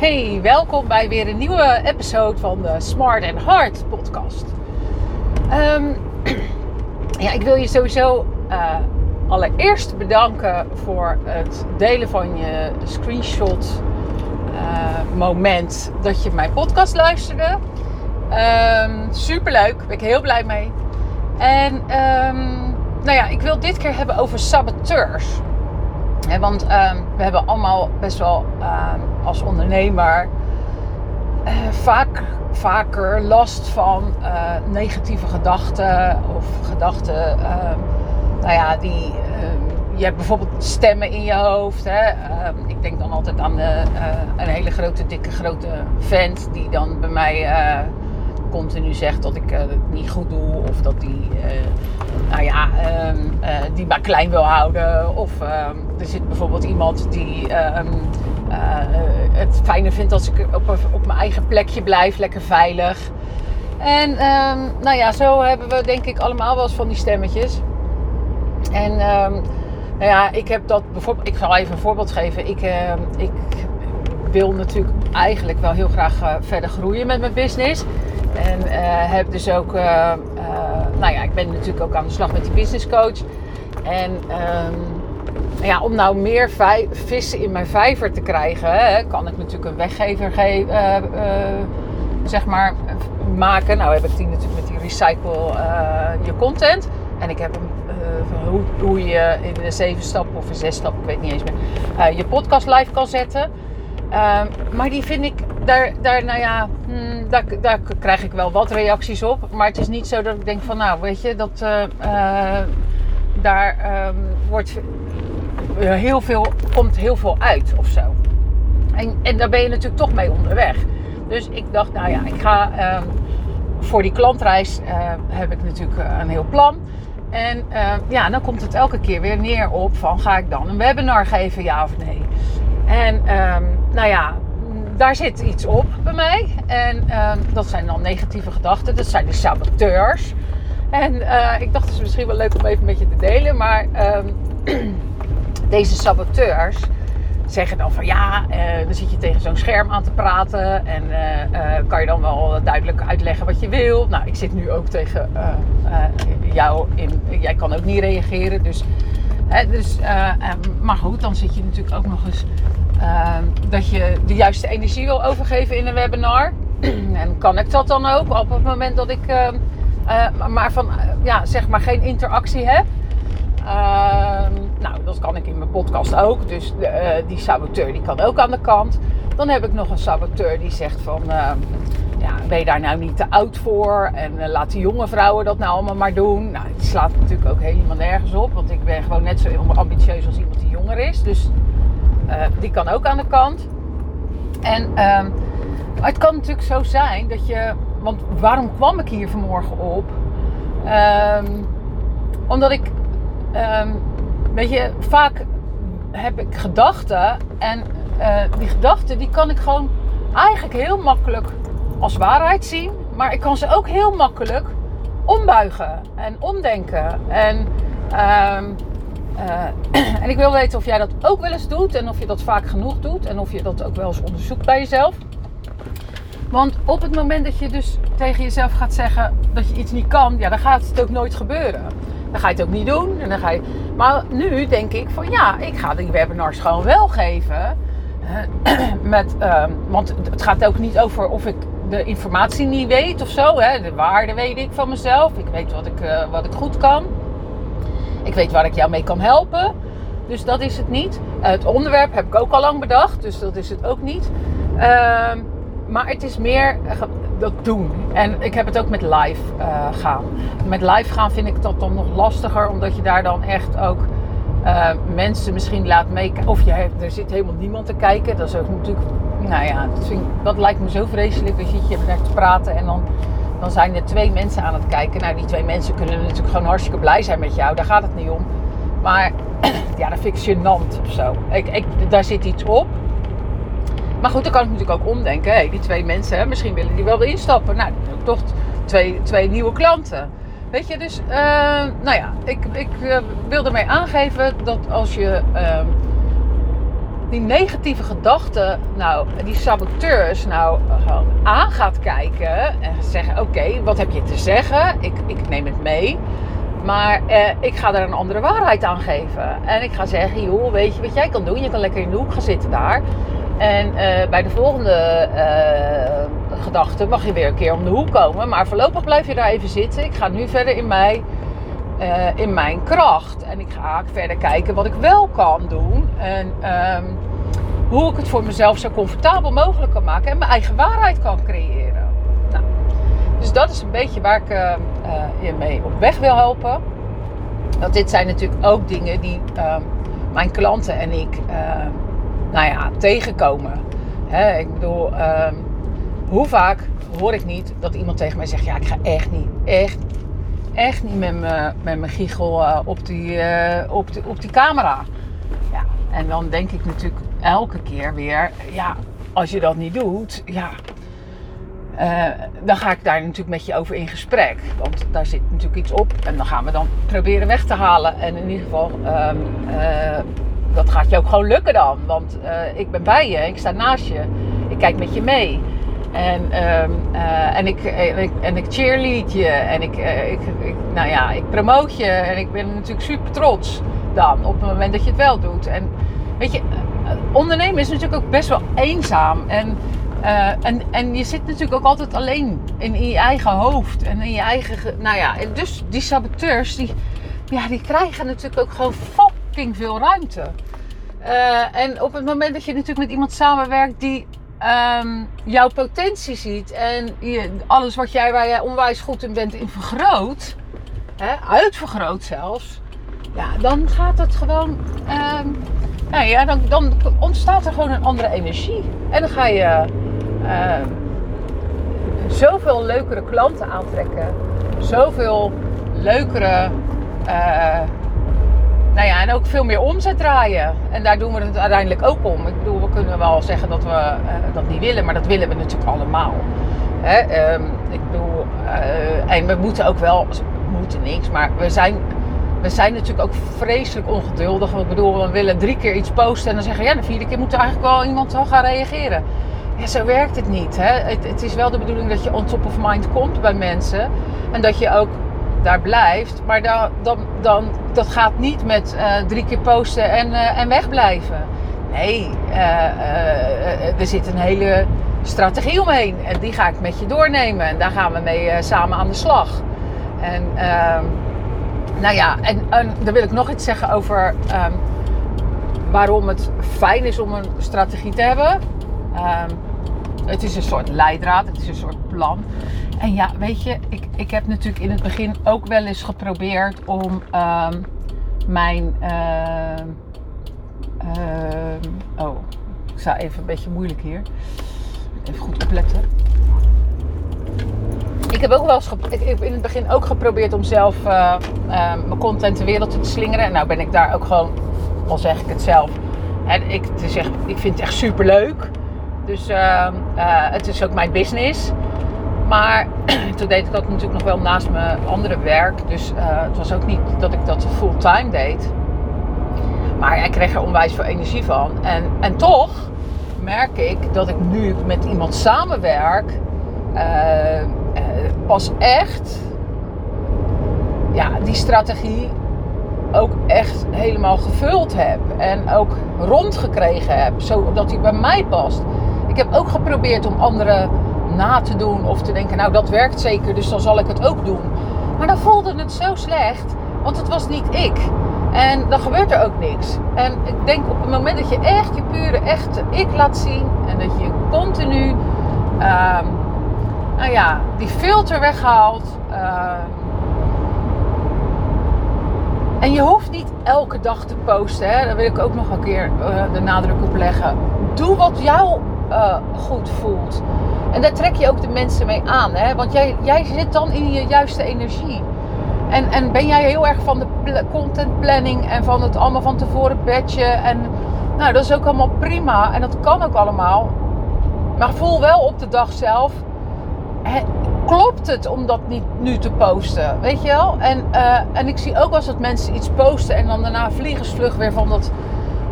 Hey, welkom bij weer een nieuwe episode van de Smart and Hard podcast. Ehm, ja, ik wil je sowieso uh, allereerst bedanken voor het delen van je screenshot uh, moment dat je mijn podcast luisterde. Um, superleuk, ben ik heel blij mee. En um, nou ja, ik wil dit keer hebben over saboteurs. Want um, we hebben allemaal best wel um, als ondernemer uh, vaak, vaker last van uh, negatieve gedachten of gedachten, uh, nou ja, die. je hebt bijvoorbeeld stemmen in je hoofd. Hè? ik denk dan altijd aan de, een hele grote, dikke, grote vent die dan bij mij continu zegt dat ik het niet goed doe of dat die nou ja, um, uh, die maar klein wil houden. Of um, er zit bijvoorbeeld iemand die uh, het fijner vindt als ik op, op mijn eigen plekje blijf, lekker veilig. En nou ja, zo hebben we denk ik allemaal wel eens van die stemmetjes. En nou ja, ik heb dat bijvoorbeeld, ik zal even een voorbeeld geven. Ik, ik wil natuurlijk eigenlijk wel heel graag uh, verder groeien met mijn business. En uh, heb dus ook, uh, nou ja, ik ben natuurlijk ook aan de slag met die business coach. En um, ja, om nou meer vissen in mijn vijver te krijgen, hè, kan ik natuurlijk een weggever zeg maar, maken. Nou heb ik die natuurlijk met die recycle je content. En ik heb hem hoe, hoe je in een zeven stappen of een zes stappen, ik weet niet eens meer, je podcast live kan zetten. Uh, maar die vind ik, daar, daar nou ja, hmm, daar, daar krijg ik wel wat reacties op. Maar het is niet zo dat ik denk van, nou weet je, dat uh, uh, daar um, wordt heel veel, komt heel veel uit of zo. En, en daar ben je natuurlijk toch mee onderweg. Dus ik dacht, nou ja, ik ga um, voor die klantreis heb ik natuurlijk een heel plan. En ja, dan komt het elke keer weer neer op van ga ik dan een webinar geven, ja of nee. En nou ja, daar zit iets op bij mij. En uh, dat zijn dan negatieve gedachten. Dat zijn de saboteurs. En uh, ik dacht het is misschien wel leuk om even met je te delen. Maar um, deze saboteurs zeggen dan van ja, uh, dan zit je tegen zo'n scherm aan te praten. En kan je dan wel duidelijk uitleggen wat je wil. Nou, ik zit nu ook tegen jou in. Jij kan ook niet reageren. Dus, dus maar goed, dan zit je natuurlijk ook nog eens uh, dat je de juiste energie wil overgeven in een webinar. en kan ik dat dan ook op het moment dat ik uh, uh, maar van, ja, zeg maar geen interactie heb. Ehm, nou, dat kan ik in mijn podcast ook. Dus die saboteur die kan ook aan de kant. Dan heb ik nog een saboteur die zegt van... ja, ben je daar nou niet te oud voor? En laat die jonge vrouwen dat nou allemaal maar doen. Nou, die slaat natuurlijk ook helemaal nergens op. Want ik ben gewoon net zo ambitieus als iemand die jonger is. Dus uh, die kan ook aan de kant. En uh, het kan natuurlijk zo zijn dat je. Want waarom kwam ik hier vanmorgen op? Um, omdat ik. Um, weet je, vaak heb ik gedachten. En uh, die gedachten die kan ik gewoon eigenlijk heel makkelijk als waarheid zien. Maar ik kan ze ook heel makkelijk ombuigen en omdenken. En. Um, uh, en ik wil weten of jij dat ook wel eens doet en of je dat vaak genoeg doet en of je dat ook wel eens onderzoekt bij jezelf. Want op het moment dat je dus tegen jezelf gaat zeggen dat je iets niet kan, ja, dan gaat het ook nooit gebeuren. Dan ga je het ook niet doen. En dan ga je... Maar nu denk ik van ja, ik ga die webinars gewoon wel geven. Met, uh, want het gaat ook niet over of ik de informatie niet weet of zo. Hè. De waarde weet ik van mezelf. Ik weet wat ik, uh, wat ik goed kan. Ik weet waar ik jou mee kan helpen. Dus dat is het niet. het onderwerp heb ik ook al lang bedacht. Dus dat is het ook niet. Uh, maar het is meer dat doen. En ik heb het ook met live uh, gaan. Met live gaan vind ik dat dan nog lastiger. Omdat je daar dan echt ook mensen misschien laat meekijken. Of je hebt, er zit helemaal niemand te kijken. Dat is ook natuurlijk... Nou ja, dat, vind, dat lijkt me zo vreselijk. Dan zit je naar te praten en dan dan zijn er twee mensen aan het kijken. Nou, die twee mensen kunnen natuurlijk gewoon hartstikke blij zijn met jou. Daar gaat het niet om. Maar ja, dat vind ik gênant of zo. Ik, ik, daar zit iets op. Maar goed, dan kan ik natuurlijk ook omdenken. Hey, die twee mensen, misschien willen die wel instappen. Nou, toch twee, twee nieuwe klanten. Weet je, dus, uh, nou ja, ik, ik uh, wil ermee aangeven dat als je uh, die negatieve gedachten, nou, die saboteurs, nou, gewoon aan gaat kijken en zeggen: Oké, wat heb je te zeggen? Ik, ik neem het mee. Maar eh, ik ga er een andere waarheid aan geven. En ik ga zeggen: Joh, weet je wat jij kan doen? Je kan lekker in de hoek gaan zitten daar. En eh, bij de volgende uh, gedachte mag je weer een keer om de hoek komen. Maar voorlopig blijf je daar even zitten. Ik ga nu verder in, mij, uh, in mijn kracht. En ik ga verder kijken wat ik wel kan doen. En um, hoe ik het voor mezelf zo comfortabel mogelijk kan maken. En mijn eigen waarheid kan creëren. Nou, dus dat is een beetje waar ik je mee op weg wil helpen. Want dit zijn natuurlijk ook dingen die ehm, mijn klanten en ik nou ja, tegenkomen. ik bedoel, um, hoe vaak hoor ik niet dat iemand tegen mij zegt: Ja, ik ga echt niet, echt, echt niet met mijn, mijn giegel uh, op, die, op, die, op die camera. Ja, en dan denk ik natuurlijk elke keer weer: Ja, als je dat niet doet, ja. Uh, dan ga ik daar natuurlijk met je over in gesprek. Want daar zit natuurlijk iets op. En dan gaan we dan proberen weg te halen. En in ieder geval um, dat gaat je ook gewoon lukken dan. Want uh, ik ben bij je, ik sta naast je, ik kijk met je mee. En, uh, en, ik, en, ik, en ik cheerlead je en ik, ik, ik, nou ja, ik promoot je. En ik ben natuurlijk super trots dan op het moment dat je het wel doet. En weet je, ondernemen is natuurlijk ook best wel eenzaam. En, en, en je zit natuurlijk ook altijd alleen in, je eigen hoofd en in je eigen. Nou ja, dus die saboteurs, die, ja, die krijgen natuurlijk ook gewoon fucking veel ruimte. Uh, en op het moment dat je natuurlijk met iemand samenwerkt die um, jouw potentie ziet en je, alles wat jij, waar jij onwijs goed in bent, in vergroot, hè, uitvergroot zelfs, ja, dan gaat het gewoon. Um, nou ja, dan, ontstaat er gewoon een andere energie. En dan ga je uh, zoveel leukere klanten aantrekken, zoveel leukere. Uh, nou ja, en ook veel meer omzet draaien. En daar doen we het uiteindelijk ook om. Ik bedoel, we kunnen wel zeggen dat we uh, dat niet willen, maar dat willen we natuurlijk allemaal. Hè? Um, ik bedoel, en we moeten ook wel, we moeten niks, maar we zijn, we zijn natuurlijk ook vreselijk ongeduldig. Ik bedoel, we willen drie keer iets posten en dan zeggen ja, de vierde keer moet er eigenlijk wel iemand gaan reageren. Ja, zo werkt het niet. Hè? Het, het is wel de bedoeling dat je on top of mind komt bij mensen. En dat je ook daar blijft. Maar dan, dan, dan, dat gaat niet met uh, drie keer posten en, uh, en wegblijven. Nee, uh, er zit een hele strategie omheen. En die ga ik met je doornemen. En daar gaan we mee samen aan de slag. En ehm, nou ja, en, en dan wil ik nog iets zeggen over um, waarom het fijn is om een strategie te hebben. Um, het is een soort leidraad, het is een soort plan. En ja, weet je, ik, ik heb natuurlijk in het begin ook wel eens geprobeerd om um, mijn. Oh, ik sta even een beetje moeilijk hier. Even goed opletten. Ik heb ook wel eens ik heb in het begin ook geprobeerd om zelf uh, mijn content de wereld te slingeren. En nou ben ik daar ook gewoon, al zeg ik het zelf, hè, ik, ik vind het echt super leuk. Dus ehm, het is ook mijn business. Maar toen deed ik dat natuurlijk nog wel naast mijn andere werk. Dus het was ook niet dat ik dat fulltime deed. Maar ik kreeg er onwijs veel energie van. En, en toch merk ik dat ik nu met iemand samenwerk. Pas echt ja, die strategie ook echt helemaal gevuld heb. En ook rondgekregen heb. Zodat die bij mij past. Ik heb ook geprobeerd om andere na te doen of te denken, nou dat werkt zeker, dus dan zal ik het ook doen. Maar dan voelde het zo slecht, want het was niet ik. En dan gebeurt er ook niks. En ik denk op het moment dat je echt je pure, echte ik laat zien en dat je continu, um, nou ja, die filter weghaalt. Um, en je hoeft niet elke dag te posten. Hè? Daar wil ik ook nog een keer uh, de nadruk op leggen. Doe wat jou uh, goed voelt. En daar trek je ook de mensen mee aan. Hè? Want jij, jij zit dan in je juiste energie. En, en ben jij heel erg van de content planning en van het allemaal van tevoren batchen. En nou, dat is ook allemaal prima. En dat kan ook allemaal. Maar voel wel op de dag zelf. Klopt het om dat niet nu te posten? Weet je wel? En, uh, en ik zie ook eens dat mensen iets posten en dan daarna vliegensvlug weer van dat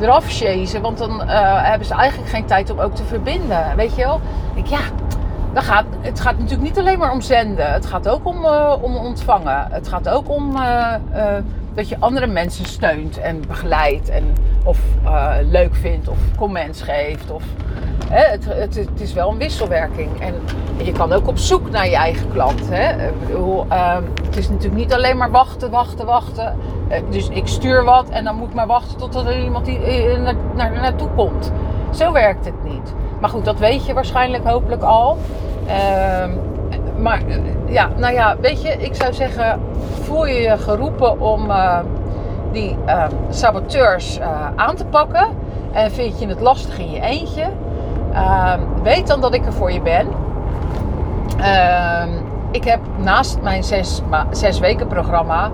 eraf chasen. Want dan hebben ze eigenlijk geen tijd om ook te verbinden. Weet je wel? Ik, ja, gaat, het gaat natuurlijk niet alleen maar om zenden. Het gaat ook om, om ontvangen. Het gaat ook om dat je andere mensen steunt en begeleidt. En, of leuk vindt of comments geeft. Of, hè, het, het, is wel een wisselwerking. En je kan ook op zoek naar je eigen klant. Hè. Ik bedoel, ehm, het is natuurlijk niet alleen maar wachten, wachten, wachten. Eh, dus ik stuur wat en dan moet ik maar wachten totdat er iemand die, naar, naar, naartoe komt. Zo werkt het niet. Maar goed, dat weet je waarschijnlijk hopelijk al. Ehm, maar ja, nou ja, weet je, ik zou zeggen, voel je je geroepen om die ehm, saboteurs aan te pakken. En vind je het lastig in je eentje, weet dan dat ik er voor je ben. ik heb naast mijn zes, zes weken programma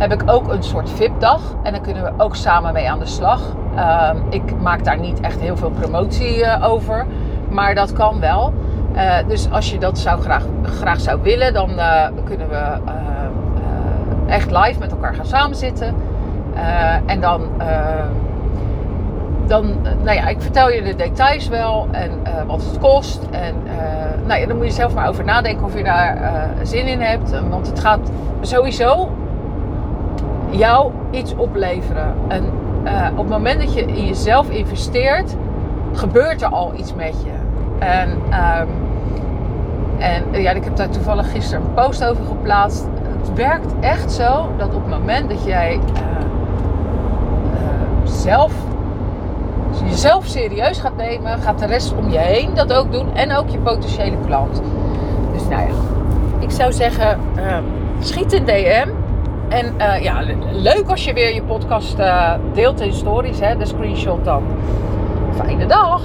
heb ik ook een soort VIP-dag. En dan kunnen we ook samen mee aan de slag. Ehm, ik maak daar niet echt heel veel promotie uh, over. Maar dat kan wel. Uh, dus als je dat zou graag, graag zou willen, dan uh, kunnen we echt live met elkaar gaan samenzitten. en dan, dan, nou ja, ik vertel je de details wel en wat het kost. En nou ja, dan moet je zelf maar over nadenken of je daar zin in hebt. Want het gaat sowieso jou iets opleveren. En uh, op het moment dat je in jezelf investeert, gebeurt er al iets met je. En, um, en ja, ik heb daar toevallig gisteren een post over geplaatst. Het werkt echt zo dat op het moment dat jij uh, zelf jezelf serieus gaat nemen, gaat de rest om je heen dat ook doen en ook je potentiële klant. Dus nou ja, ik zou zeggen, schiet in DM. En uh, ja, leuk als je weer je podcast uh, deelt in stories, hè, de screenshot dan. Fijne dag!